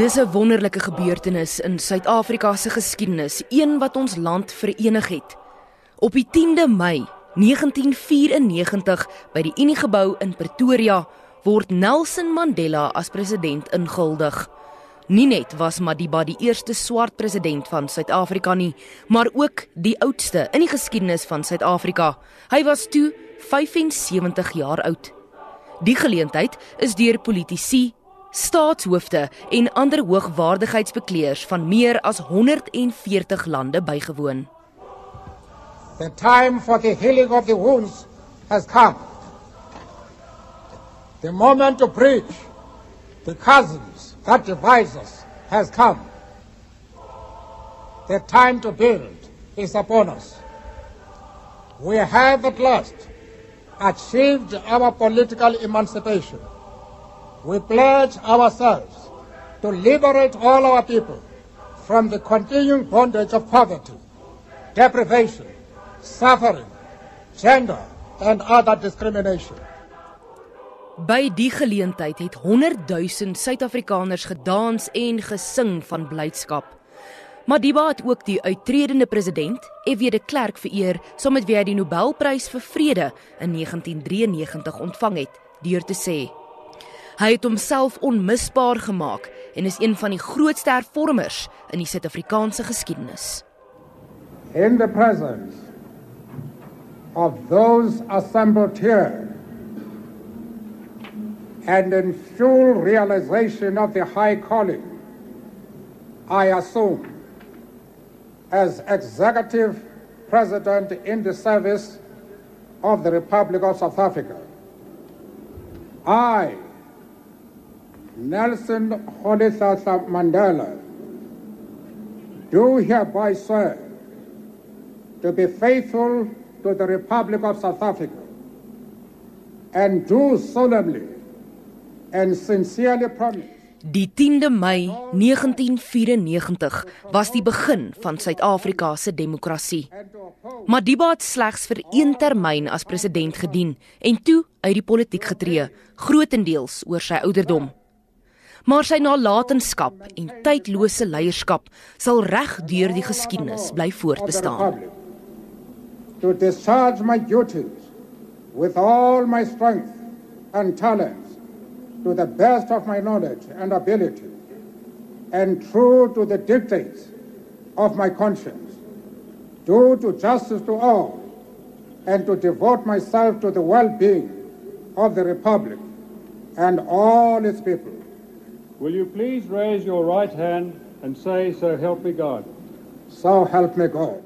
Dis 'n wonderlike gebeurtenis in Suid-Afrika se geskiedenis, een wat ons land verenig het. Op die 10de Mei 1994 by die Uniegebou in Pretoria word Nelson Mandela as president ingehuldig. Nie net was Madiba die eerste swart president van Suid-Afrika nie, maar ook die oudste in die geskiedenis van Suid-Afrika. Hy was toe 75 jaar oud. Die geleentheid is deur politici, staatshoofde en ander hoogwaardigheidsbekleers van meer as 140 lande bygewoon. The time for the healing of the wounds has come. The moment to preach the chasms that divide us has come. The time to build is upon us. We have at last achieved our political emancipation. We pledge ourselves to liberate all our people from the continuing bondage of poverty, deprivation, suffering, gender, and other discrimination. By die geleentheid het 100 000 Suid-Afrikaners gedans en gesing van blydskap. Madiba het ook die uittredende president, F.W. de Klerk vereer, saam met wie hy die Nobelprys vir vrede in 1993 ontvang het, deur te sê: Hy het homself onmisbaar gemaak en is een van die grootste hervormers in die Suid-Afrikaanse geskiedenis. In the presence of those assembled here and in full realization of the high calling I assume as executive president in the service of the Republic of South Africa. I, Nelson Rolihlahla Mandela, do hereby swear to be faithful to the Republic of South Africa and do solemnly and sincerely promise Die 10de Mei 1994 was die begin van Suid-Afrika se demokrasie. Madiba het slegs vir een termyn as president gedien en toe uit die politiek getree, grootendeels oor sy ouderdom. Maar sy nalatenskap en tydlose leierskap sal reg deur die geskiedenis bly voortbestaan. To discharge my duties with all my strength and talents to the best of my knowledge and ability, and true to the dictates of my conscience, do to justice to all, and to devote myself to the well being of the Republic and all its people. Will you please raise your right hand and say, So help me God? So help me God.